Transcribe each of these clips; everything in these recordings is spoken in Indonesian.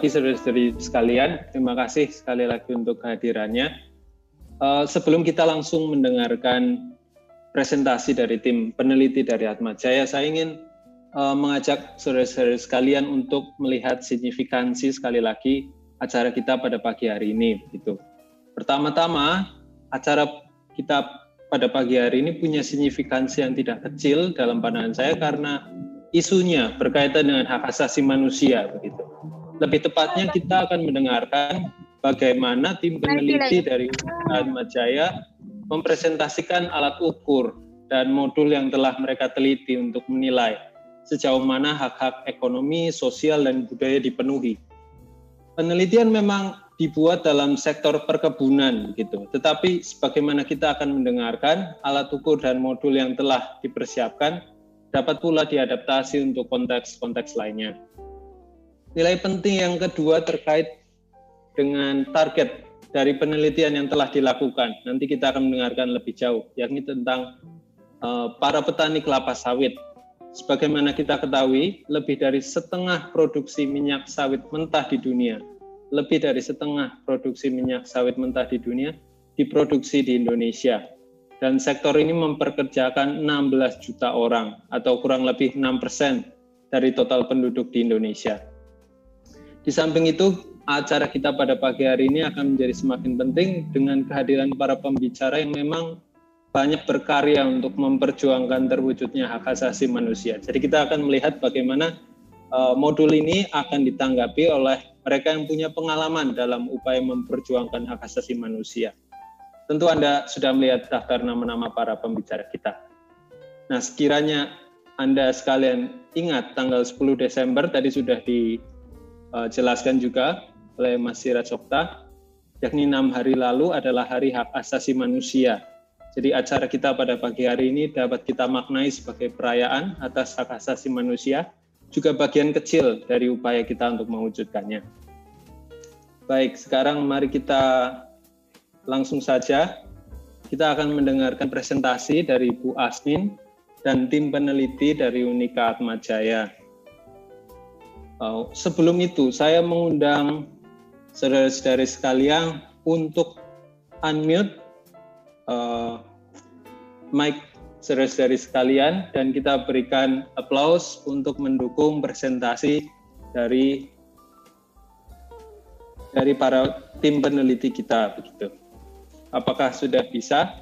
pagi saudara-saudari sekalian. Terima kasih sekali lagi untuk kehadirannya. Uh, sebelum kita langsung mendengarkan presentasi dari tim peneliti dari Atma Jaya, saya ingin uh, mengajak saudara-saudari sekalian untuk melihat signifikansi sekali lagi acara kita pada pagi hari ini. Gitu. Pertama-tama, acara kita pada pagi hari ini punya signifikansi yang tidak kecil dalam pandangan saya karena isunya berkaitan dengan hak asasi manusia begitu. Lebih tepatnya kita akan mendengarkan bagaimana tim peneliti dari Universitas Jaya mempresentasikan alat ukur dan modul yang telah mereka teliti untuk menilai sejauh mana hak-hak ekonomi, sosial, dan budaya dipenuhi. Penelitian memang dibuat dalam sektor perkebunan gitu. Tetapi sebagaimana kita akan mendengarkan, alat ukur dan modul yang telah dipersiapkan dapat pula diadaptasi untuk konteks-konteks lainnya. Nilai penting yang kedua terkait dengan target dari penelitian yang telah dilakukan. Nanti kita akan mendengarkan lebih jauh, yakni tentang uh, para petani kelapa sawit. Sebagaimana kita ketahui, lebih dari setengah produksi minyak sawit mentah di dunia lebih dari setengah produksi minyak sawit mentah di dunia diproduksi di Indonesia. Dan sektor ini memperkerjakan 16 juta orang atau kurang lebih 6 persen dari total penduduk di Indonesia. Di samping itu, acara kita pada pagi hari ini akan menjadi semakin penting dengan kehadiran para pembicara yang memang banyak berkarya untuk memperjuangkan terwujudnya hak asasi manusia. Jadi kita akan melihat bagaimana uh, modul ini akan ditanggapi oleh mereka yang punya pengalaman dalam upaya memperjuangkan hak asasi manusia. Tentu Anda sudah melihat daftar nama-nama para pembicara kita. Nah, sekiranya Anda sekalian ingat tanggal 10 Desember tadi sudah dijelaskan juga oleh Mas Siraj Okta, yakni enam hari lalu adalah Hari Hak Asasi Manusia. Jadi acara kita pada pagi hari ini dapat kita maknai sebagai perayaan atas hak asasi manusia juga bagian kecil dari upaya kita untuk mewujudkannya. Baik, sekarang mari kita langsung saja. Kita akan mendengarkan presentasi dari Bu Asmin dan tim peneliti dari Unika Atmajaya. Uh, sebelum itu, saya mengundang saudara-saudari sekalian untuk unmute uh, mic saudara-saudari sekalian dan kita berikan aplaus untuk mendukung presentasi dari dari para tim peneliti kita begitu. Apakah sudah bisa?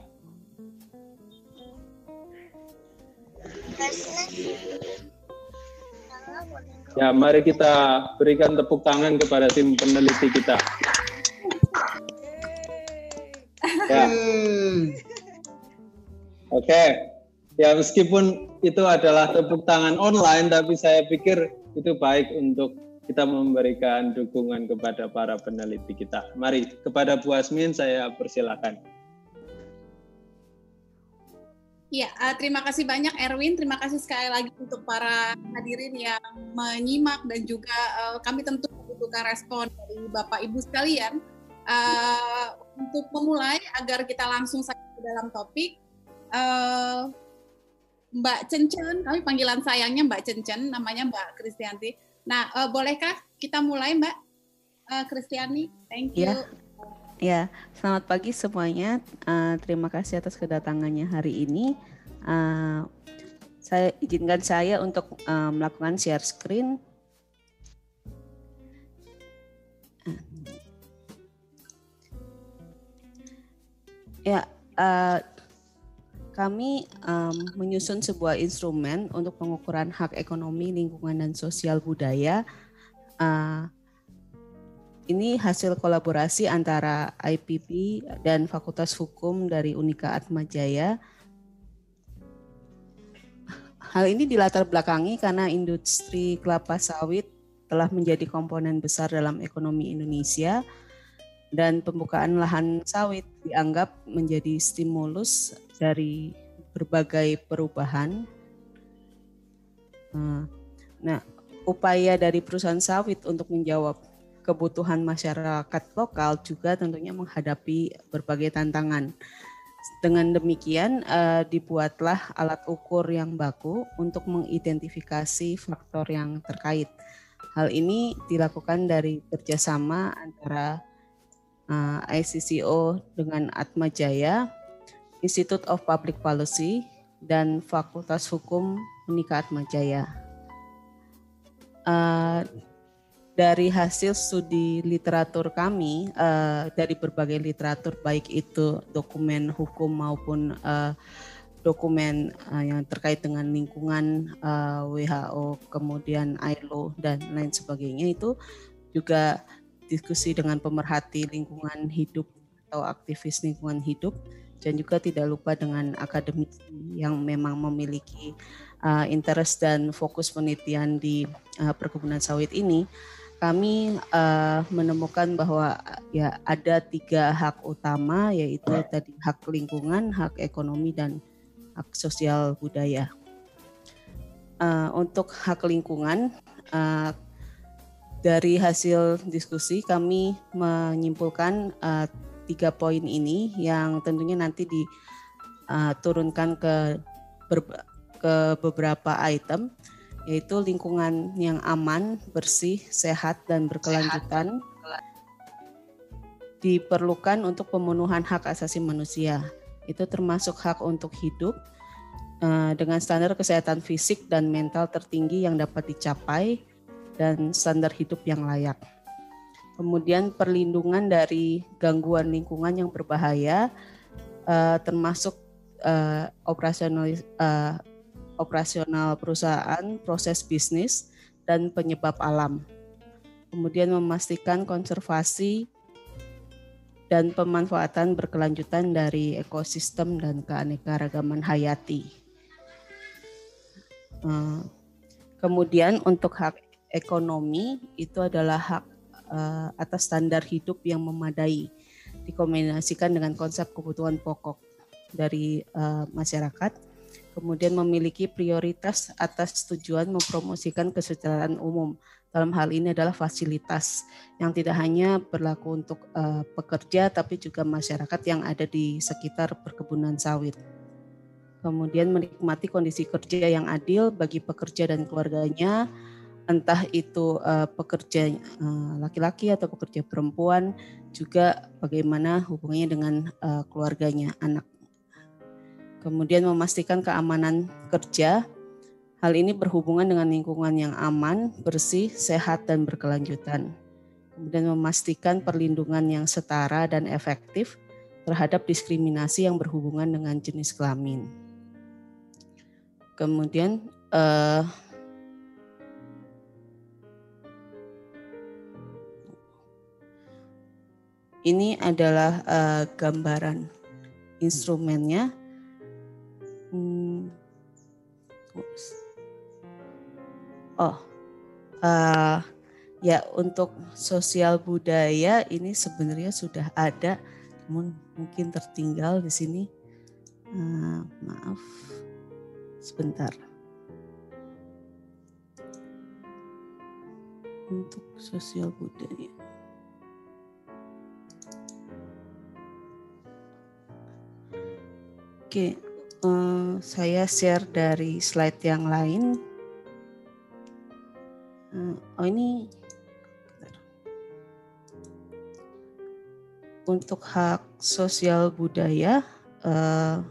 Ya, mari kita berikan tepuk tangan kepada tim peneliti kita. Ya. Oke, okay. ya meskipun itu adalah tepuk tangan online, tapi saya pikir itu baik untuk kita memberikan dukungan kepada para peneliti kita. Mari kepada Bu Asmin saya persilakan. Ya, terima kasih banyak Erwin. Terima kasih sekali lagi untuk para hadirin yang menyimak dan juga uh, kami tentu membutuhkan respon dari Bapak Ibu sekalian uh, untuk memulai agar kita langsung saja ke dalam topik uh, Mbak Cencen, kami panggilan sayangnya Mbak Cencen, namanya Mbak Kristianti. Nah, uh, bolehkah kita mulai Mbak uh, Kristiani? Thank you. Ya. Ya, selamat pagi semuanya. Uh, terima kasih atas kedatangannya hari ini. Uh, saya izinkan saya untuk uh, melakukan share screen. Ya, uh, kami um, menyusun sebuah instrumen untuk pengukuran hak ekonomi, lingkungan, dan sosial budaya. Uh, ini hasil kolaborasi antara IPP dan Fakultas Hukum dari Unika Atmajaya. Hal ini dilatar belakangi karena industri kelapa sawit telah menjadi komponen besar dalam ekonomi Indonesia dan pembukaan lahan sawit dianggap menjadi stimulus dari berbagai perubahan. Eh, nah, upaya dari perusahaan sawit untuk menjawab kebutuhan masyarakat lokal juga tentunya menghadapi berbagai tantangan. Dengan demikian, uh, dibuatlah alat ukur yang baku untuk mengidentifikasi faktor yang terkait. Hal ini dilakukan dari kerjasama antara uh, ICCO dengan Atma Jaya, Institute of Public Policy, dan Fakultas Hukum Unika Atma Jaya. Uh, dari hasil studi literatur kami uh, dari berbagai literatur baik itu dokumen hukum maupun uh, dokumen uh, yang terkait dengan lingkungan uh, WHO kemudian ILO dan lain sebagainya itu juga diskusi dengan pemerhati lingkungan hidup atau aktivis lingkungan hidup dan juga tidak lupa dengan akademisi yang memang memiliki uh, interest dan fokus penelitian di uh, perkebunan sawit ini kami uh, menemukan bahwa ya ada tiga hak utama yaitu tadi hak lingkungan, hak ekonomi dan hak sosial budaya. Uh, untuk hak lingkungan uh, dari hasil diskusi kami menyimpulkan uh, tiga poin ini yang tentunya nanti diturunkan ke ke beberapa item yaitu lingkungan yang aman, bersih, sehat, dan berkelanjutan diperlukan untuk pemenuhan hak asasi manusia. Itu termasuk hak untuk hidup eh, dengan standar kesehatan fisik dan mental tertinggi yang dapat dicapai dan standar hidup yang layak. Kemudian perlindungan dari gangguan lingkungan yang berbahaya eh, termasuk uh, operasionalis uh, operasional perusahaan, proses bisnis, dan penyebab alam. Kemudian memastikan konservasi dan pemanfaatan berkelanjutan dari ekosistem dan keanekaragaman hayati. Eh, kemudian untuk hak ekonomi itu adalah hak eh, atas standar hidup yang memadai dikombinasikan dengan konsep kebutuhan pokok dari eh, masyarakat kemudian memiliki prioritas atas tujuan mempromosikan kesejahteraan umum. Dalam hal ini adalah fasilitas yang tidak hanya berlaku untuk uh, pekerja tapi juga masyarakat yang ada di sekitar perkebunan sawit. Kemudian menikmati kondisi kerja yang adil bagi pekerja dan keluarganya, entah itu uh, pekerja eh, laki-laki uh, atau pekerja perempuan, juga bagaimana hubungannya dengan uh, keluarganya, anak Kemudian memastikan keamanan kerja. Hal ini berhubungan dengan lingkungan yang aman, bersih, sehat, dan berkelanjutan. Kemudian memastikan perlindungan yang setara dan efektif terhadap diskriminasi yang berhubungan dengan jenis kelamin. Kemudian uh, ini adalah uh, gambaran instrumennya Hmm. Oh, uh, ya untuk sosial budaya ini sebenarnya sudah ada, namun mungkin tertinggal di sini. Uh, maaf, sebentar. Untuk sosial budaya. Oke, uh, saya share dari slide yang lain. Uh, oh ini untuk hak sosial budaya. Uh,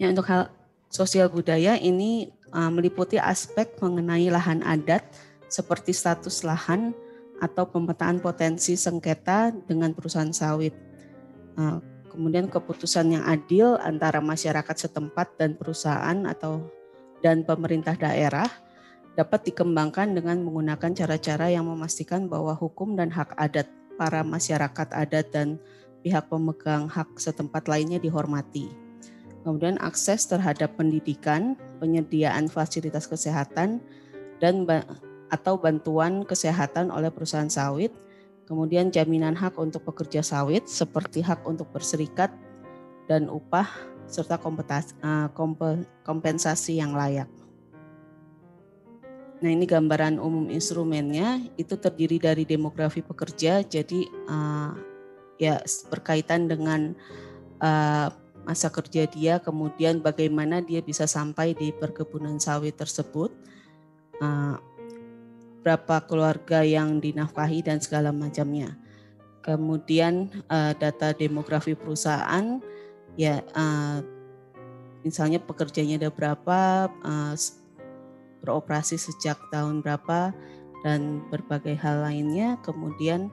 ya untuk hal sosial budaya ini meliputi aspek mengenai lahan adat seperti status lahan atau pemetaan potensi sengketa dengan perusahaan sawit. Kemudian keputusan yang adil antara masyarakat setempat dan perusahaan atau dan pemerintah daerah dapat dikembangkan dengan menggunakan cara-cara yang memastikan bahwa hukum dan hak adat para masyarakat adat dan pihak pemegang hak setempat lainnya dihormati. Kemudian akses terhadap pendidikan, penyediaan fasilitas kesehatan dan atau bantuan kesehatan oleh perusahaan sawit Kemudian jaminan hak untuk pekerja sawit seperti hak untuk berserikat dan upah serta eh, kompensasi yang layak. Nah ini gambaran umum instrumennya. Itu terdiri dari demografi pekerja. Jadi uh, ya berkaitan dengan uh, masa kerja dia, kemudian bagaimana dia bisa sampai di perkebunan sawit tersebut, berapa keluarga yang dinafkahi dan segala macamnya. Kemudian uh, data demografi perusahaan, ya uh, misalnya pekerjanya ada berapa, uh, beroperasi sejak tahun berapa, dan berbagai hal lainnya. Kemudian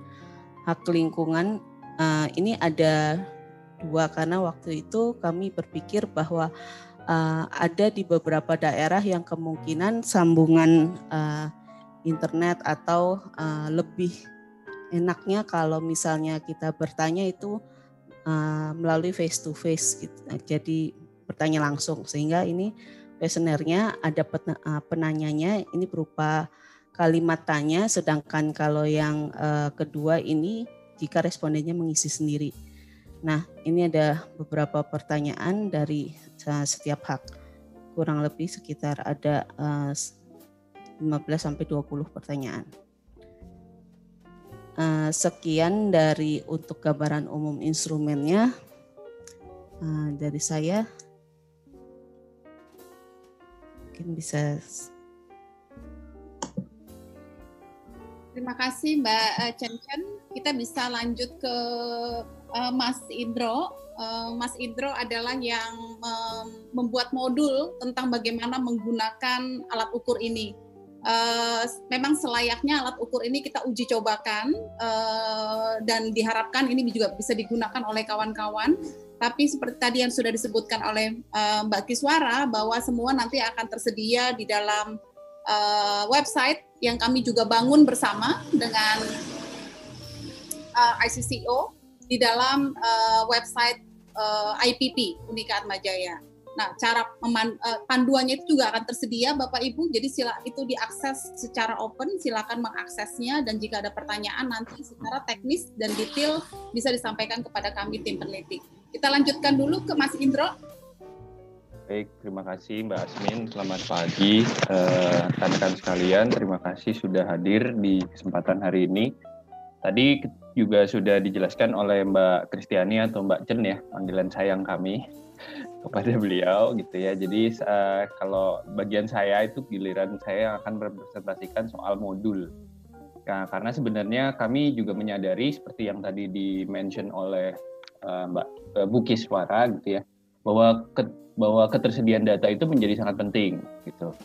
hak lingkungan uh, ini ada dua karena waktu itu kami berpikir bahwa uh, ada di beberapa daerah yang kemungkinan sambungan uh, internet atau uh, lebih enaknya kalau misalnya kita bertanya itu uh, melalui face to face gitu. Jadi bertanya langsung sehingga ini kuesionernya ada penanyanya ini berupa kalimat tanya sedangkan kalau yang uh, kedua ini jika respondennya mengisi sendiri. Nah, ini ada beberapa pertanyaan dari setiap hak. Kurang lebih sekitar ada 15 eh, sampai 20 pertanyaan. Eh, sekian dari untuk gambaran umum instrumennya eh, dari saya. Mungkin bisa Terima kasih Mbak Chen Chen. Kita bisa lanjut ke uh, Mas Indro. Uh, Mas Indro adalah yang membuat modul tentang bagaimana menggunakan alat ukur ini. Uh, memang selayaknya alat ukur ini kita uji cobakan uh, dan diharapkan ini juga bisa digunakan oleh kawan-kawan. Tapi seperti tadi yang sudah disebutkan oleh uh, Mbak Kiswara bahwa semua nanti akan tersedia di dalam uh, website yang kami juga bangun bersama dengan uh, ICCO di dalam uh, website uh, eh, IPP Unika Atmajaya. Nah, cara meman, uh, panduannya itu juga akan tersedia Bapak Ibu. Jadi sila itu diakses secara open, silakan mengaksesnya dan jika ada pertanyaan nanti secara teknis dan detail bisa disampaikan kepada kami tim peneliti. Kita lanjutkan dulu ke Mas Indro. Baik, terima kasih Mbak Asmin. Selamat pagi rekan-rekan uh, sekalian. Terima kasih sudah hadir di kesempatan hari ini. Tadi juga sudah dijelaskan oleh Mbak Kristiani atau Mbak Chen ya panggilan sayang kami kepada beliau gitu ya. Jadi uh, kalau bagian saya itu giliran saya akan merepresentasikan soal modul. Nah, karena sebenarnya kami juga menyadari seperti yang tadi di-mention oleh uh, Mbak uh, Bukis Suara gitu ya, bahwa ke, bahwa ketersediaan data itu menjadi sangat penting gitu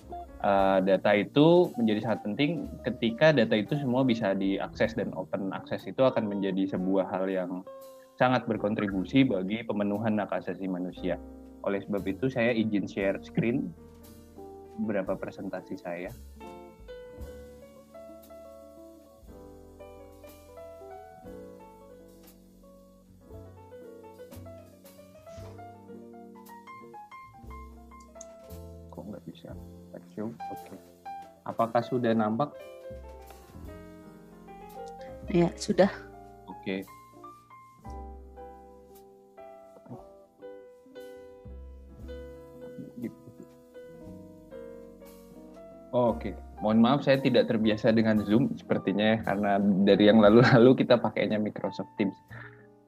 uh, data itu menjadi sangat penting ketika data itu semua bisa diakses dan open access itu akan menjadi sebuah hal yang sangat berkontribusi bagi pemenuhan hak asasi manusia. Oleh sebab itu saya izin share screen beberapa presentasi saya. Kok nggak bisa? Oke. Okay. Apakah sudah nampak? Ya, sudah. Oke. Okay. Oh, Oke, okay. mohon maaf saya tidak terbiasa dengan Zoom sepertinya ya, karena dari yang lalu-lalu kita pakainya Microsoft Teams.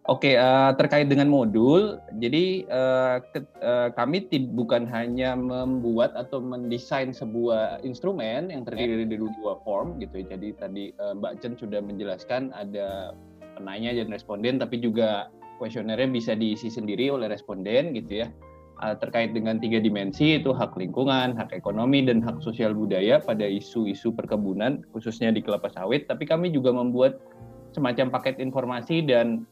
Oke, uh, terkait dengan modul, jadi uh, ke, uh, kami bukan hanya membuat atau mendesain sebuah instrumen yang terdiri dari dua form gitu. Ya. Jadi tadi uh, Mbak Chen sudah menjelaskan ada penanya dan responden, tapi juga kuesionernya bisa diisi sendiri oleh responden gitu ya. Uh, terkait dengan tiga dimensi itu hak lingkungan, hak ekonomi, dan hak sosial budaya pada isu-isu perkebunan khususnya di kelapa sawit. Tapi kami juga membuat semacam paket informasi dan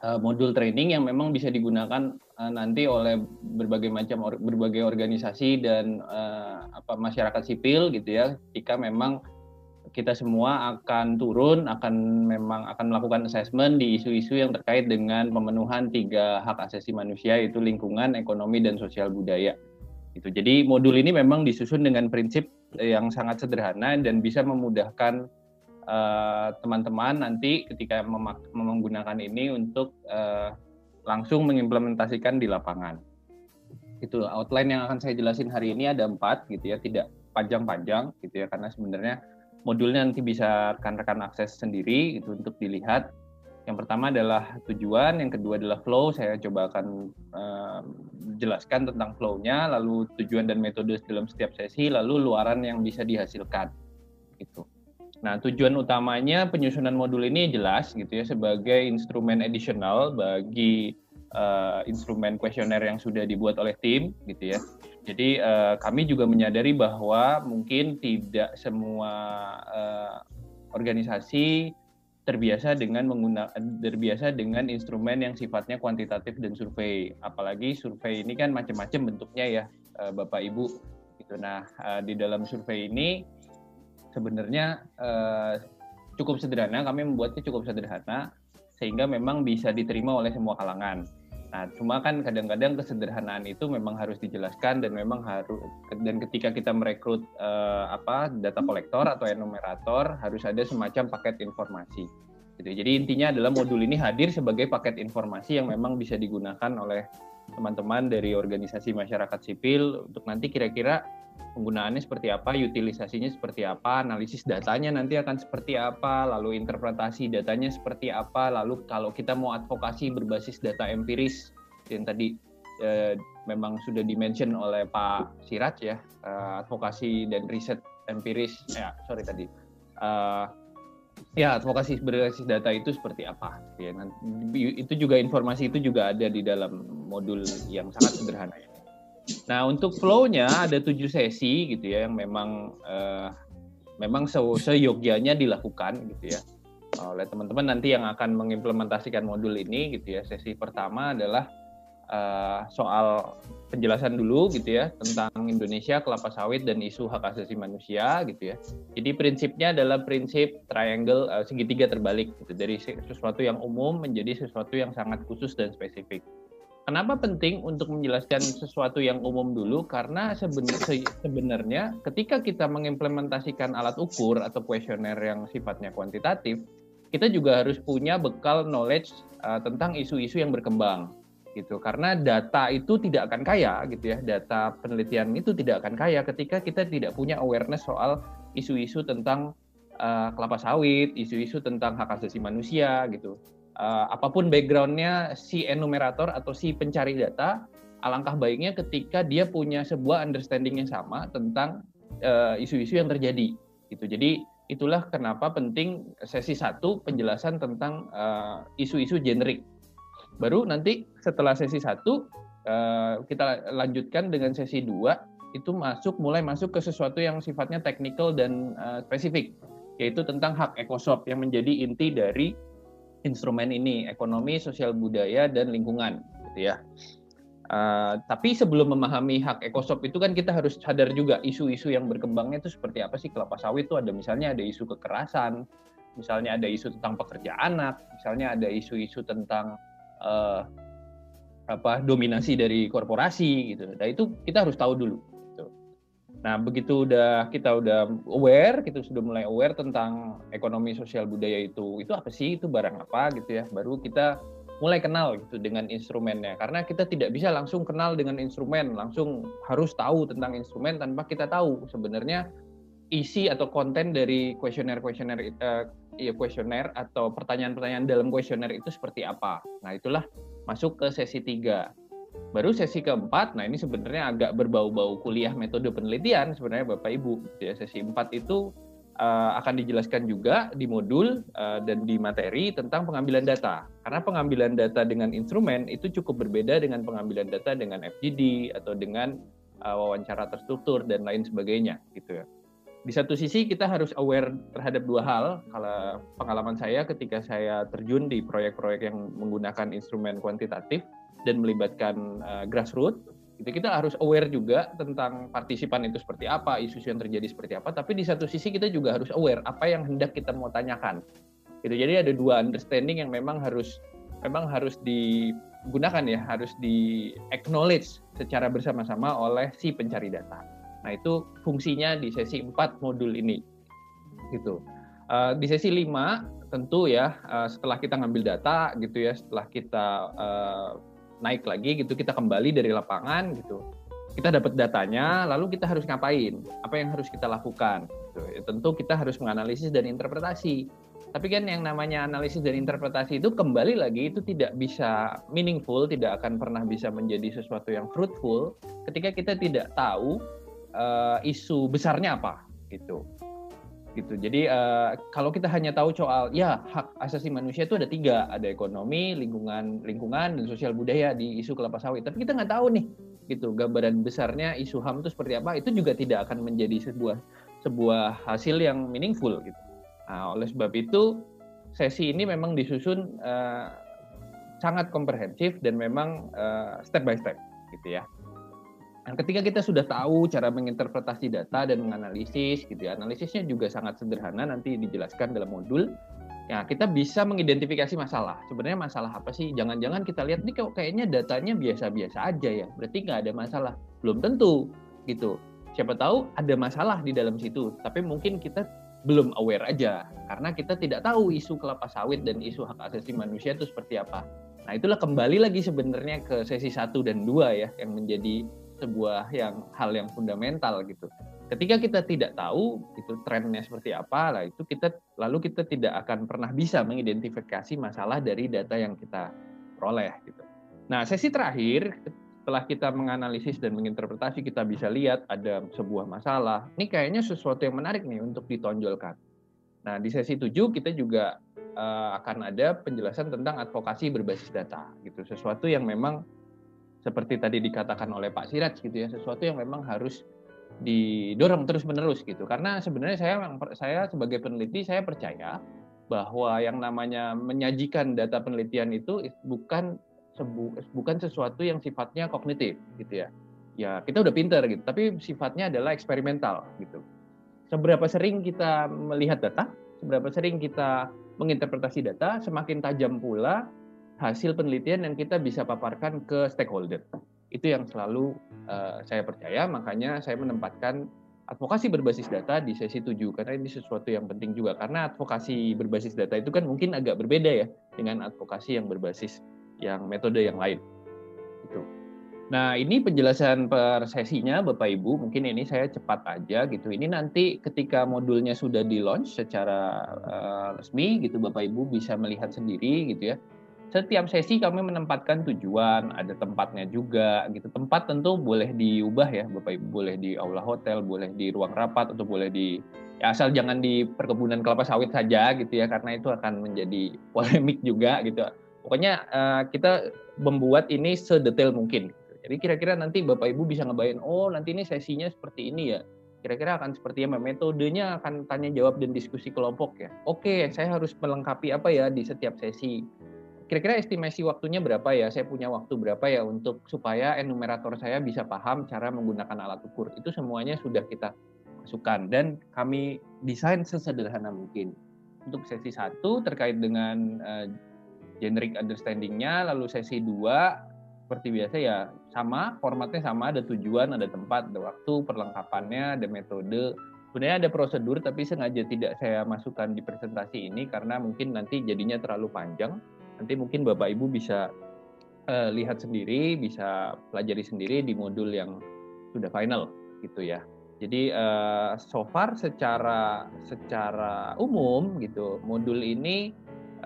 uh, modul training yang memang bisa digunakan uh, nanti oleh berbagai macam or, berbagai organisasi dan uh, apa masyarakat sipil gitu ya jika memang kita semua akan turun akan memang akan melakukan assessment di isu-isu yang terkait dengan pemenuhan tiga hak asasi manusia yaitu lingkungan, ekonomi dan sosial budaya. Itu. Jadi modul ini memang disusun dengan prinsip yang sangat sederhana dan bisa memudahkan Eh, teman-teman uh, nanti ketika menggunakan ini untuk uh, langsung mengimplementasikan di lapangan. Itu outline yang akan saya jelasin hari ini ada empat gitu ya, tidak panjang-panjang gitu ya, karena sebenarnya modulnya nanti bisa rekan-rekan akses sendiri itu untuk dilihat. Yang pertama adalah tujuan, yang kedua adalah flow. Saya coba akan uh, jelaskan tentang flow-nya, lalu tujuan dan metode dalam setiap sesi, lalu luaran yang bisa dihasilkan. Gitu. Nah, tujuan utamanya penyusunan modul ini jelas gitu ya sebagai instrumen additional bagi uh, instrumen kuesioner yang sudah dibuat oleh tim gitu ya. Jadi uh, kami juga menyadari bahwa mungkin tidak semua uh, organisasi terbiasa dengan menggunakan terbiasa dengan instrumen yang sifatnya kuantitatif dan survei. Apalagi survei ini kan macam-macam bentuknya ya, eh, Bapak Ibu. Gitu. Nah, eh, di dalam survei ini sebenarnya eh, cukup sederhana. Kami membuatnya cukup sederhana sehingga memang bisa diterima oleh semua kalangan. Nah, cuma kan kadang-kadang kesederhanaan itu memang harus dijelaskan dan memang harus dan ketika kita merekrut uh, apa data kolektor atau enumerator harus ada semacam paket informasi. Gitu. Jadi intinya adalah modul ini hadir sebagai paket informasi yang memang bisa digunakan oleh teman-teman dari organisasi masyarakat sipil untuk nanti kira-kira penggunaannya seperti apa, utilisasinya seperti apa, analisis datanya nanti akan seperti apa, lalu interpretasi datanya seperti apa, lalu kalau kita mau advokasi berbasis data empiris yang tadi eh, memang sudah dimention oleh Pak Siraj ya, eh, advokasi dan riset empiris, ya sorry tadi, eh, ya advokasi berbasis data itu seperti apa, ya itu juga informasi itu juga ada di dalam modul yang sangat sederhana ya. Nah untuk flow-nya ada tujuh sesi gitu ya yang memang uh, memang se seyogyanya dilakukan gitu ya oleh teman-teman nanti yang akan mengimplementasikan modul ini gitu ya. Sesi pertama adalah uh, soal penjelasan dulu gitu ya tentang Indonesia, kelapa sawit dan isu hak asasi manusia gitu ya. Jadi prinsipnya adalah prinsip triangle uh, segitiga terbalik gitu dari sesuatu yang umum menjadi sesuatu yang sangat khusus dan spesifik. Kenapa penting untuk menjelaskan sesuatu yang umum dulu? Karena sebenarnya ketika kita mengimplementasikan alat ukur atau kuesioner yang sifatnya kuantitatif, kita juga harus punya bekal knowledge uh, tentang isu-isu yang berkembang gitu. Karena data itu tidak akan kaya gitu ya. Data penelitian itu tidak akan kaya ketika kita tidak punya awareness soal isu-isu tentang uh, kelapa sawit, isu-isu tentang hak asasi manusia gitu uh, apa pun backgroundnya si enumerator atau si pencari data, alangkah baiknya ketika dia punya sebuah understanding yang sama tentang eh, isu-isu uh, yang terjadi. Gitu. Jadi itulah kenapa penting sesi satu penjelasan tentang eh, isu-isu uh, generik. Baru nanti setelah sesi satu uh, kita lanjutkan dengan sesi dua itu masuk mulai masuk ke sesuatu yang sifatnya teknikal dan uh, spesifik yaitu tentang hak ekosop yang menjadi inti dari instrumen ini ekonomi, sosial budaya dan lingkungan gitu ya. Uh, tapi sebelum memahami hak ekosop itu kan kita harus sadar juga isu-isu yang berkembangnya itu seperti apa sih kelapa sawit itu ada misalnya ada isu kekerasan, misalnya ada isu tentang pekerja anak, misalnya ada isu-isu tentang uh, apa dominasi dari korporasi gitu. Nah itu kita harus tahu dulu. Nah, begitu udah kita udah aware, kita sudah mulai aware tentang ekonomi sosial budaya itu, itu apa sih, itu barang apa gitu ya, baru kita mulai kenal gitu dengan instrumennya. Karena kita tidak bisa langsung kenal dengan instrumen, langsung harus tahu tentang instrumen tanpa kita tahu sebenarnya isi atau konten dari kuesioner-kuesioner uh, ya kuesioner atau pertanyaan-pertanyaan dalam kuesioner itu seperti apa. Nah, itulah masuk ke sesi 3 Baru sesi keempat, nah ini sebenarnya agak berbau-bau kuliah metode penelitian sebenarnya Bapak Ibu. Ya, sesi empat itu uh, akan dijelaskan juga di modul uh, dan di materi tentang pengambilan data. Karena pengambilan data dengan instrumen itu cukup berbeda dengan pengambilan data dengan FGD atau dengan uh, wawancara terstruktur dan lain sebagainya gitu ya. Di satu sisi kita harus aware terhadap dua hal. Kalau pengalaman saya ketika saya terjun di proyek-proyek yang menggunakan instrumen kuantitatif, dan melibatkan uh, grassroots itu kita harus aware juga tentang partisipan itu seperti apa, isu yang terjadi seperti apa, tapi di satu sisi kita juga harus aware apa yang hendak kita mau tanyakan. Gitu. Jadi ada dua understanding yang memang harus memang harus digunakan ya, harus di acknowledge secara bersama-sama oleh si pencari data. Nah, itu fungsinya di sesi 4 modul ini. Gitu. Uh, di sesi 5 tentu ya uh, setelah kita ngambil data gitu ya, setelah kita uh, naik lagi gitu kita kembali dari lapangan gitu. Kita dapat datanya lalu kita harus ngapain? Apa yang harus kita lakukan? Gitu. ya, tentu kita harus menganalisis dan interpretasi. Tapi kan yang namanya analisis dan interpretasi itu kembali lagi itu tidak bisa meaningful, tidak akan pernah bisa menjadi sesuatu yang fruitful ketika kita tidak tahu uh, isu besarnya apa gitu gitu. Jadi uh, kalau kita hanya tahu soal ya hak asasi manusia itu ada tiga, ada ekonomi, lingkungan, lingkungan dan sosial budaya di isu kelapa sawit. Tapi kita nggak tahu nih, gitu gambaran besarnya isu ham itu seperti apa. Itu juga tidak akan menjadi sebuah sebuah hasil yang meaningful gitu. Nah, oleh sebab itu sesi ini memang disusun uh, sangat komprehensif dan memang uh, step by step gitu ya. Nah, ketika kita sudah tahu cara menginterpretasi data dan menganalisis, gitu ya, analisisnya juga sangat sederhana nanti dijelaskan dalam modul. Ya, kita bisa mengidentifikasi masalah. Sebenarnya masalah apa sih? Jangan-jangan kita lihat nih kok kayaknya datanya biasa-biasa aja ya. Berarti nggak ada masalah. Belum tentu, gitu. Siapa tahu ada masalah di dalam situ. Tapi mungkin kita belum aware aja karena kita tidak tahu isu kelapa sawit dan isu hak asasi manusia itu seperti apa. Nah, itulah kembali lagi sebenarnya ke sesi satu dan dua ya yang menjadi sebuah yang hal yang fundamental gitu. Ketika kita tidak tahu itu trennya seperti apa, lah itu kita lalu kita tidak akan pernah bisa mengidentifikasi masalah dari data yang kita peroleh gitu. Nah, sesi terakhir setelah kita menganalisis dan menginterpretasi kita bisa lihat ada sebuah masalah. Ini kayaknya sesuatu yang menarik nih untuk ditonjolkan. Nah, di sesi 7 kita juga uh, akan ada penjelasan tentang advokasi berbasis data gitu. Sesuatu yang memang seperti tadi dikatakan oleh Pak Siraj gitu ya sesuatu yang memang harus didorong terus menerus gitu. Karena sebenarnya saya saya sebagai peneliti saya percaya bahwa yang namanya menyajikan data penelitian itu bukan sebu, bukan sesuatu yang sifatnya kognitif gitu ya. Ya kita udah pinter gitu tapi sifatnya adalah eksperimental gitu. Seberapa sering kita melihat data seberapa sering kita menginterpretasi data semakin tajam pula hasil penelitian yang kita bisa paparkan ke stakeholder. Itu yang selalu uh, saya percaya, makanya saya menempatkan advokasi berbasis data di sesi 7 karena ini sesuatu yang penting juga karena advokasi berbasis data itu kan mungkin agak berbeda ya dengan advokasi yang berbasis yang metode yang lain. Itu. Nah, ini penjelasan per sesinya Bapak Ibu, mungkin ini saya cepat aja gitu. Ini nanti ketika modulnya sudah di-launch secara uh, resmi gitu Bapak Ibu bisa melihat sendiri gitu ya setiap sesi kami menempatkan tujuan, ada tempatnya juga gitu. Tempat tentu boleh diubah ya, Bapak Ibu, boleh di aula hotel, boleh di ruang rapat atau boleh di ya asal jangan di perkebunan kelapa sawit saja gitu ya karena itu akan menjadi polemik juga gitu. Pokoknya uh, kita membuat ini sedetail mungkin. Jadi kira-kira nanti Bapak Ibu bisa ngebayang, oh nanti ini sesinya seperti ini ya. Kira-kira akan seperti apa? Metodenya akan tanya jawab dan diskusi kelompok ya. Oke, saya harus melengkapi apa ya di setiap sesi kira-kira estimasi waktunya berapa ya? Saya punya waktu berapa ya untuk supaya enumerator saya bisa paham cara menggunakan alat ukur. Itu semuanya sudah kita masukkan dan kami desain sesederhana mungkin. Untuk sesi satu terkait dengan uh, generic understanding-nya, lalu sesi dua seperti biasa ya sama, formatnya sama, ada tujuan, ada tempat, ada waktu, perlengkapannya, ada metode. Sebenarnya ada prosedur tapi sengaja tidak saya masukkan di presentasi ini karena mungkin nanti jadinya terlalu panjang nanti mungkin Bapak Ibu bisa uh, lihat sendiri, bisa pelajari sendiri di modul yang sudah final gitu ya. Jadi uh, so far secara secara umum gitu modul ini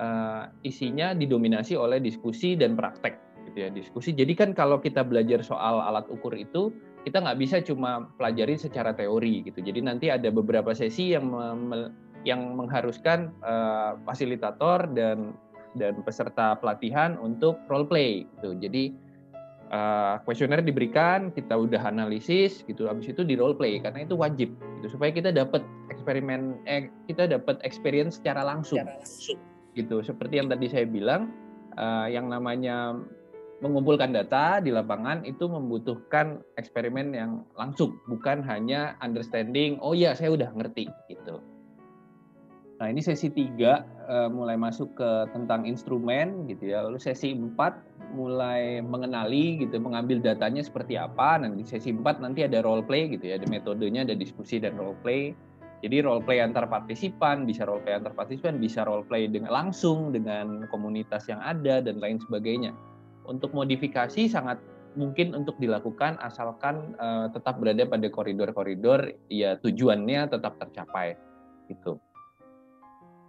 uh, isinya didominasi oleh diskusi dan praktek gitu ya diskusi. Jadi kan kalau kita belajar soal alat ukur itu kita nggak bisa cuma pelajari secara teori gitu. Jadi nanti ada beberapa sesi yang yang mengharuskan uh, fasilitator dan dan peserta pelatihan untuk role play gitu. Jadi kuesioner uh, diberikan, kita udah analisis gitu, habis itu di role play karena itu wajib gitu supaya kita dapat eksperimen eh kita dapat experience secara langsung. Secara langsung. Gitu. Seperti yang tadi saya bilang uh, yang namanya mengumpulkan data di lapangan itu membutuhkan eksperimen yang langsung, bukan hanya understanding, oh ya saya udah ngerti gitu. Nah, ini sesi 3 uh, eh, mulai masuk ke tentang instrumen gitu ya. Lalu sesi 4 mulai mengenali gitu, mengambil datanya seperti apa. Nanti sesi 4 nanti ada role play gitu ya, ada metodenya, ada diskusi dan role play. Jadi role play antar partisipan, bisa role play antar partisipan, bisa role play dengan langsung dengan komunitas yang ada dan lain sebagainya. Untuk modifikasi sangat mungkin untuk dilakukan asalkan uh, tetap berada pada koridor-koridor ya tujuannya tetap tercapai gitu.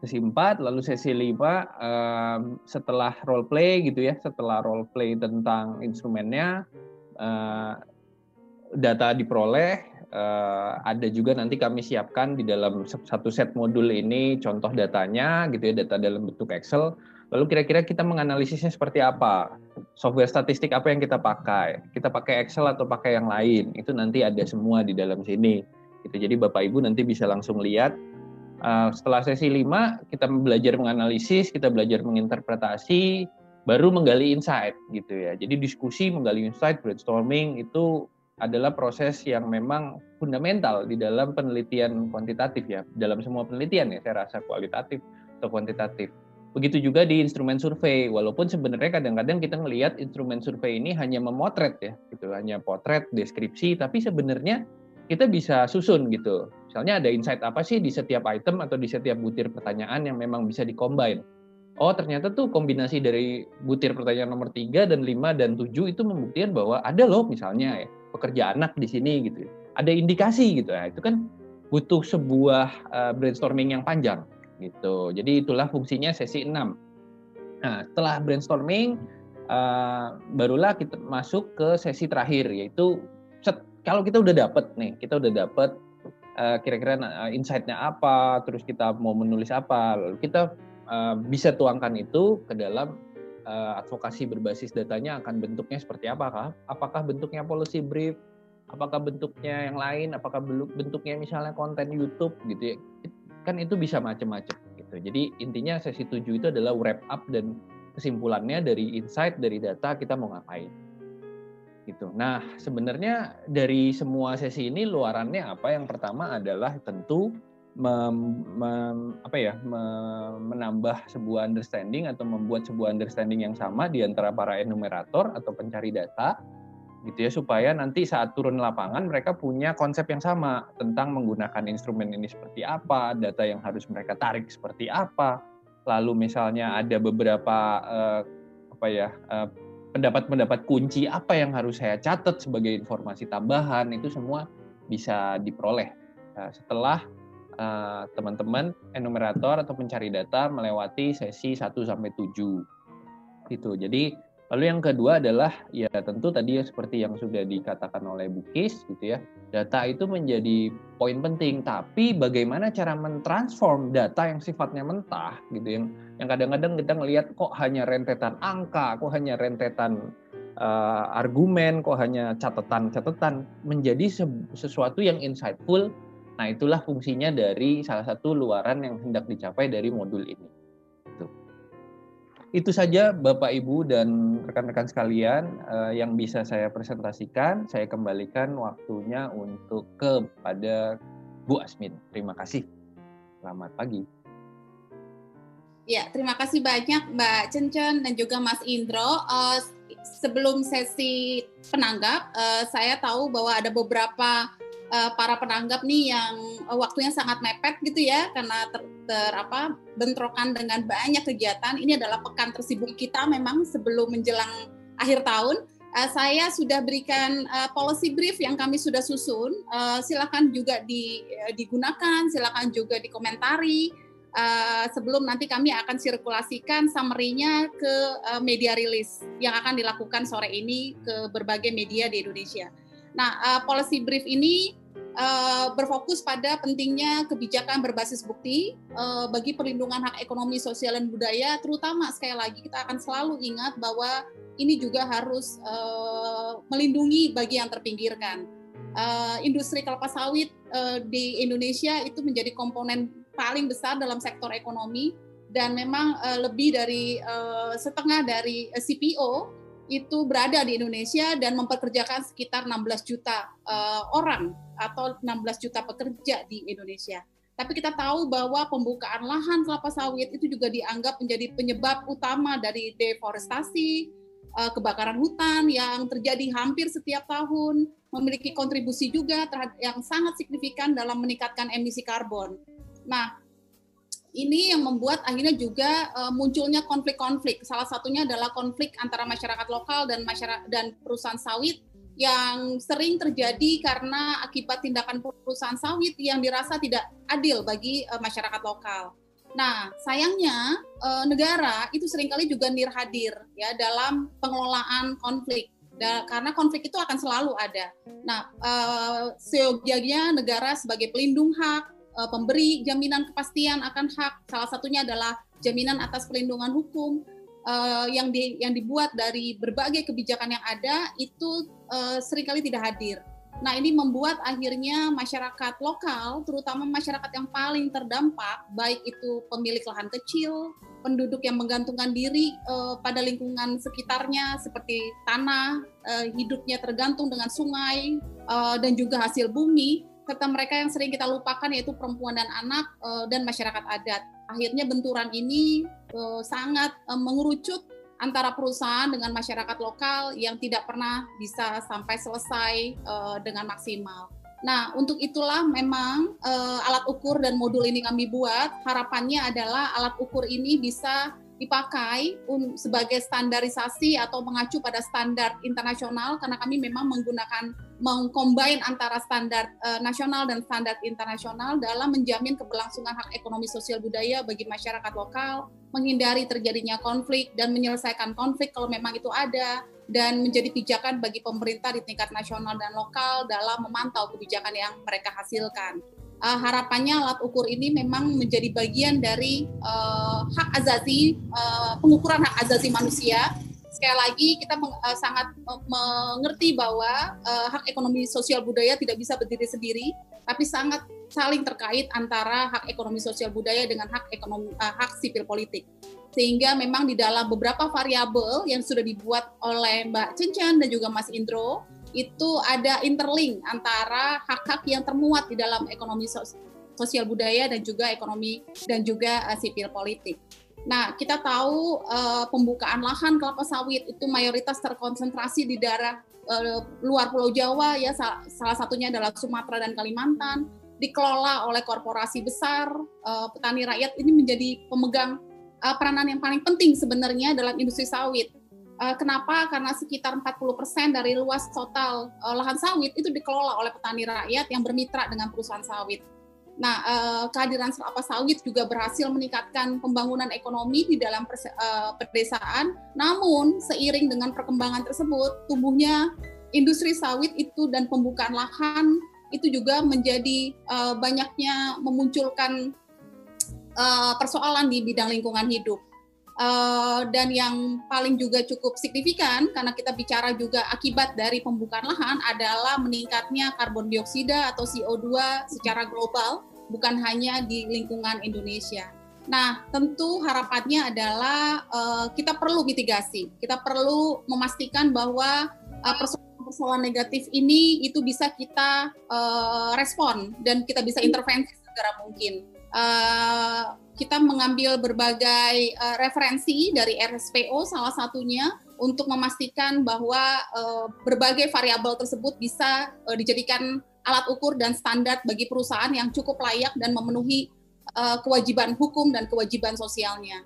Sesi 4 lalu sesi 5 um, setelah role play gitu ya setelah role play tentang instrumennya uh, data diperoleh uh, ada juga nanti kami siapkan di dalam satu set modul ini contoh datanya gitu ya data dalam bentuk Excel. Lalu kira-kira kita menganalisisnya seperti apa? Software statistik apa yang kita pakai? Kita pakai Excel atau pakai yang lain? Itu nanti ada semua di dalam sini. Gitu. Jadi Bapak Ibu nanti bisa langsung lihat uh, setelah sesi 5 kita belajar menganalisis, kita belajar menginterpretasi, baru menggali insight gitu ya. Jadi diskusi, menggali insight, brainstorming itu adalah proses yang memang fundamental di dalam penelitian kuantitatif ya. Dalam semua penelitian ya, saya rasa kualitatif atau kuantitatif. Begitu juga di instrumen survei, walaupun sebenarnya kadang-kadang kita melihat instrumen survei ini hanya memotret ya, gitu, hanya potret, deskripsi, tapi sebenarnya kita bisa susun gitu. Misalnya ada insight apa sih di setiap item atau di setiap butir pertanyaan yang memang bisa dikombin. Oh ternyata tuh kombinasi dari butir pertanyaan nomor 3 dan 5 dan 7 itu membuktikan bahwa ada loh misalnya ya, pekerja anak di sini gitu. Ada indikasi gitu ya. Itu kan butuh sebuah uh, brainstorming yang panjang gitu. Jadi itulah fungsinya sesi 6. Nah, setelah brainstorming uh, barulah kita masuk ke sesi terakhir yaitu set, kalau kita udah dapet nih, kita udah dapet uh, kira-kira uh, insight-nya apa, terus kita mau menulis apa, lalu kita uh, bisa tuangkan itu ke dalam advokasi berbasis datanya akan bentuknya seperti apakah? Apakah bentuknya policy brief? Apakah bentuknya yang lain? Apakah bentuknya misalnya konten YouTube gitu ya? Kan itu bisa macam-macam gitu. Jadi intinya sesi 7 itu adalah wrap up dan kesimpulannya dari insight dari data kita mau ngapain gitu. Nah, sebenarnya dari semua sesi ini luarannya apa? Yang pertama adalah tentu mem, mem, apa ya, mem, menambah sebuah understanding atau membuat sebuah understanding yang sama di antara para enumerator atau pencari data gitu ya supaya nanti saat turun lapangan mereka punya konsep yang sama tentang menggunakan instrumen ini seperti apa, data yang harus mereka tarik seperti apa. Lalu misalnya ada beberapa uh, apa ya uh, pendapat-pendapat kunci apa yang harus saya catat sebagai informasi tambahan itu semua bisa diperoleh uh, setelah uh, teman-teman enumerator atau pencari data melewati sesi 1 sampai 7. Gitu. Jadi Lalu yang kedua adalah ya tentu tadi ya seperti yang sudah dikatakan oleh Bukis gitu ya. Data itu menjadi poin penting, tapi bagaimana cara mentransform data yang sifatnya mentah gitu yang yang kadang-kadang kita ngelihat kok hanya rentetan angka, kok hanya rentetan uh, argumen, kok hanya catatan-catatan menjadi sesuatu yang insightful. Nah, itulah fungsinya dari salah satu luaran yang hendak dicapai dari modul ini. Itu saja Bapak Ibu dan rekan-rekan sekalian uh, yang bisa saya presentasikan. Saya kembalikan waktunya untuk kepada Bu Asmin. Terima kasih. Selamat pagi. Ya, terima kasih banyak Mbak Cencen dan juga Mas Indro. Uh, sebelum sesi penanggap, uh, saya tahu bahwa ada beberapa uh, para penanggap nih yang uh, waktunya sangat mepet gitu ya karena ter, ter apa bentrokan dengan banyak kegiatan. Ini adalah pekan tersibuk kita memang sebelum menjelang akhir tahun. Uh, saya sudah berikan uh, policy brief yang kami sudah susun. Uh, silakan juga di, uh, digunakan, silakan juga dikomentari. Uh, sebelum nanti kami akan sirkulasikan summary-nya ke uh, media rilis yang akan dilakukan sore ini ke berbagai media di Indonesia. Nah, uh, policy brief ini uh, berfokus pada pentingnya kebijakan berbasis bukti uh, bagi perlindungan hak ekonomi, sosial, dan budaya, terutama sekali lagi kita akan selalu ingat bahwa ini juga harus uh, melindungi bagi yang terpinggirkan. Industri kelapa sawit di Indonesia itu menjadi komponen paling besar dalam sektor ekonomi dan memang lebih dari setengah dari CPO itu berada di Indonesia dan memperkerjakan sekitar 16 juta uh, orang atau 16 juta pekerja di Indonesia. Tapi kita tahu bahwa pembukaan lahan kelapa sawit itu juga dianggap menjadi penyebab utama dari deforestasi, uh, kebakaran hutan yang terjadi hampir setiap tahun, memiliki kontribusi juga yang sangat signifikan dalam meningkatkan emisi karbon. Nah, ini yang membuat akhirnya juga uh, munculnya konflik-konflik. Salah satunya adalah konflik antara masyarakat lokal dan masyarakat dan perusahaan sawit yang sering terjadi karena akibat tindakan perusahaan sawit yang dirasa tidak adil bagi uh, masyarakat lokal. Nah, sayangnya uh, negara itu sering kali juga nirhadir ya dalam pengelolaan konflik. Da, karena konflik itu akan selalu ada. Nah, uh, seyogianya negara sebagai pelindung hak, uh, pemberi jaminan kepastian akan hak, salah satunya adalah jaminan atas perlindungan hukum uh, yang di, yang dibuat dari berbagai kebijakan yang ada itu uh, sering kali tidak hadir. Nah, ini membuat akhirnya masyarakat lokal, terutama masyarakat yang paling terdampak, baik itu pemilik lahan kecil, penduduk yang menggantungkan diri uh, pada lingkungan sekitarnya seperti tanah, uh, hidupnya tergantung dengan sungai uh, dan juga hasil bumi, serta mereka yang sering kita lupakan yaitu perempuan dan anak uh, dan masyarakat adat. Akhirnya benturan ini uh, sangat uh, mengerucut antara perusahaan dengan masyarakat lokal yang tidak pernah bisa sampai selesai dengan maksimal. Nah, untuk itulah memang alat ukur dan modul ini kami buat. Harapannya adalah alat ukur ini bisa dipakai sebagai standarisasi atau mengacu pada standar internasional karena kami memang menggunakan mengcombine antara standar uh, nasional dan standar internasional dalam menjamin keberlangsungan hak ekonomi sosial budaya bagi masyarakat lokal, menghindari terjadinya konflik dan menyelesaikan konflik kalau memang itu ada dan menjadi pijakan bagi pemerintah di tingkat nasional dan lokal dalam memantau kebijakan yang mereka hasilkan uh, harapannya alat ukur ini memang menjadi bagian dari uh, hak azazi uh, pengukuran hak azazi manusia. Sekali lagi kita meng, uh, sangat mengerti bahwa uh, hak ekonomi sosial budaya tidak bisa berdiri sendiri, tapi sangat saling terkait antara hak ekonomi sosial budaya dengan hak ekonomi uh, hak sipil politik. Sehingga memang di dalam beberapa variabel yang sudah dibuat oleh Mbak Cencan dan juga Mas Indro itu ada interlink antara hak-hak yang termuat di dalam ekonomi sosial budaya dan juga ekonomi dan juga uh, sipil politik. Nah, kita tahu uh, pembukaan lahan kelapa sawit itu mayoritas terkonsentrasi di daerah uh, luar Pulau Jawa ya salah satunya adalah Sumatera dan Kalimantan. Dikelola oleh korporasi besar uh, petani rakyat. Ini menjadi pemegang uh, peranan yang paling penting sebenarnya dalam industri sawit Uh, kenapa? Karena sekitar 40% dari luas total uh, lahan sawit itu dikelola oleh petani rakyat yang bermitra dengan perusahaan sawit. Nah, uh, kehadiran kelapa sawit juga berhasil meningkatkan pembangunan ekonomi di dalam uh, pedesaan. Namun, seiring dengan perkembangan tersebut, tumbuhnya industri sawit itu dan pembukaan lahan itu juga menjadi banyaknya memunculkan persoalan di bidang lingkungan hidup Uh, dan yang paling juga cukup signifikan karena kita bicara juga akibat dari pembukaan lahan adalah meningkatnya karbon dioksida atau CO2 secara global bukan hanya di lingkungan Indonesia. Nah, tentu harapannya adalah uh, kita perlu mitigasi. Kita perlu memastikan bahwa uh, persoalan-persoalan negatif ini itu bisa kita uh, respon dan kita bisa intervensi segera mungkin. Uh, kita mengambil berbagai uh, referensi dari RSPO salah satunya untuk memastikan bahwa uh, berbagai variabel tersebut bisa uh, dijadikan alat ukur dan standar bagi perusahaan yang cukup layak dan memenuhi uh, kewajiban hukum dan kewajiban sosialnya.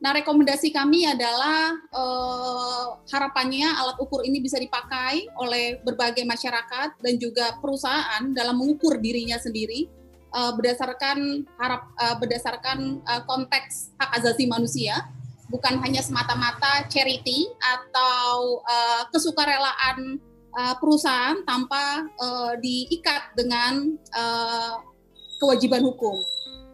Nah, rekomendasi kami adalah uh, harapannya alat ukur ini bisa dipakai oleh berbagai masyarakat dan juga perusahaan dalam mengukur dirinya sendiri uh, berdasarkan harap uh, berdasarkan uh, konteks hak asasi manusia bukan hanya semata-mata charity atau uh, kesukarelaan uh, perusahaan tanpa uh, diikat dengan uh, kewajiban hukum.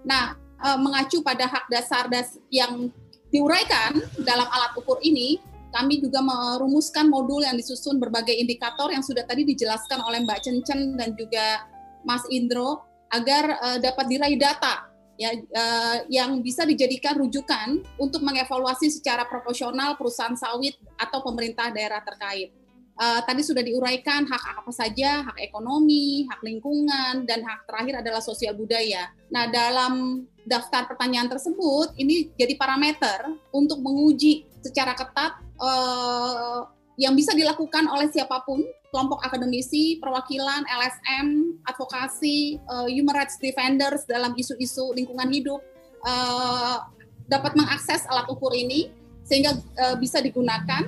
Nah, uh, mengacu pada hak dasar das yang diuraikan dalam alat ukur ini, kami juga merumuskan modul yang disusun berbagai indikator yang sudah tadi dijelaskan oleh Mbak Cencen dan juga Mas Indro agar uh, dapat diraih data ya uh, yang bisa dijadikan rujukan untuk mengevaluasi secara proporsional perusahaan sawit atau pemerintah daerah terkait. Uh, tadi sudah diuraikan hak apa saja, hak ekonomi, hak lingkungan, dan hak terakhir adalah sosial budaya. Nah, dalam daftar pertanyaan tersebut, ini jadi parameter untuk menguji secara ketat uh, yang bisa dilakukan oleh siapa pun, kelompok akademisi, perwakilan, LSM, advokasi, uh, human rights defenders dalam isu-isu lingkungan hidup uh, dapat mengakses alat ukur ini sehingga uh, bisa digunakan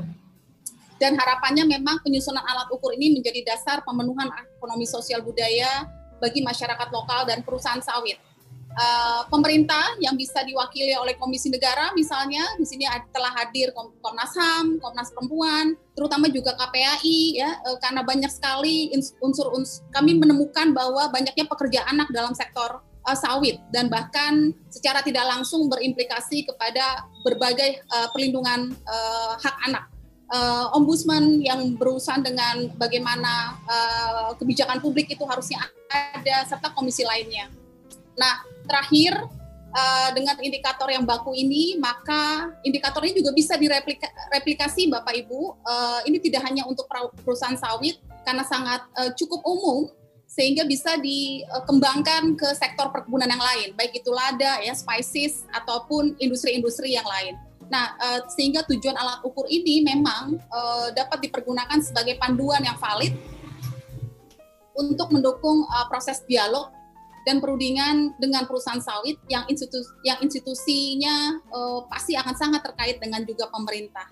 dan harapannya memang penyusunan alat ukur ini menjadi dasar pemenuhan ekonomi sosial budaya bagi masyarakat lokal dan perusahaan sawit. Uh, pemerintah yang bisa diwakili oleh Komisi Negara misalnya di sini telah hadir Komnas HAM, Komnas Perempuan, terutama juga KPAI ya uh, karena banyak sekali unsur-unsur kami menemukan bahwa banyaknya pekerja anak dalam sektor uh, sawit dan bahkan secara tidak langsung berimplikasi kepada berbagai uh, perlindungan uh, hak anak. Uh, ombudsman yang berurusan dengan bagaimana uh, kebijakan publik itu harusnya ada serta komisi lainnya. Nah, terakhir uh, dengan indikator yang baku ini, maka indikatornya juga bisa direplikasi Bapak Ibu. Uh, ini tidak hanya untuk perusahaan sawit karena sangat uh, cukup umum sehingga bisa dikembangkan ke sektor perkebunan yang lain, baik itu lada, ya, spices ataupun industri-industri yang lain. Nah, sehingga tujuan alat ukur ini memang dapat dipergunakan sebagai panduan yang valid untuk mendukung proses dialog dan perundingan dengan perusahaan sawit yang institusi yang institusinya uh, pasti akan sangat terkait dengan juga pemerintah.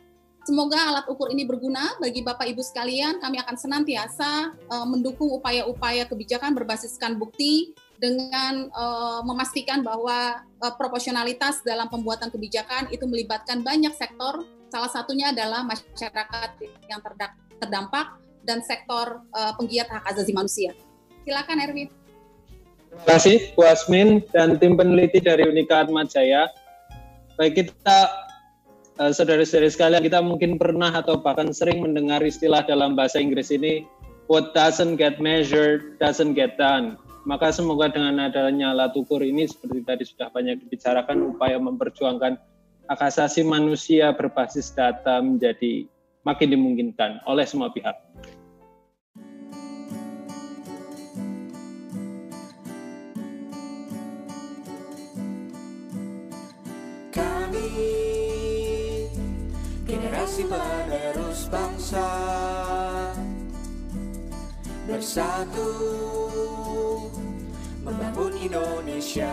Semoga alat ukur ini berguna bagi Bapak Ibu sekalian. Kami akan senantiasa uh, mendukung upaya-upaya kebijakan berbasiskan bukti dengan uh, memastikan bahwa uh, proporsionalitas dalam pembuatan kebijakan itu melibatkan banyak sektor. Salah satunya adalah masyarakat yang terdampak dan sektor uh, penggiat hak asasi manusia. Silakan Erwin. Terima kasih Bu Asmin dan tim peneliti dari Unika Atmajaya. Baik kita uh, saudara-saudari sekalian kita mungkin pernah atau bahkan sering mendengar istilah dalam bahasa Inggris ini what doesn't get measured doesn't get done. Maka semoga dengan adanya alat ukur ini seperti tadi sudah banyak dibicarakan upaya memperjuangkan hak asasi manusia berbasis data menjadi makin dimungkinkan oleh semua pihak. Generasi penerus bangsa bersatu membangun Indonesia.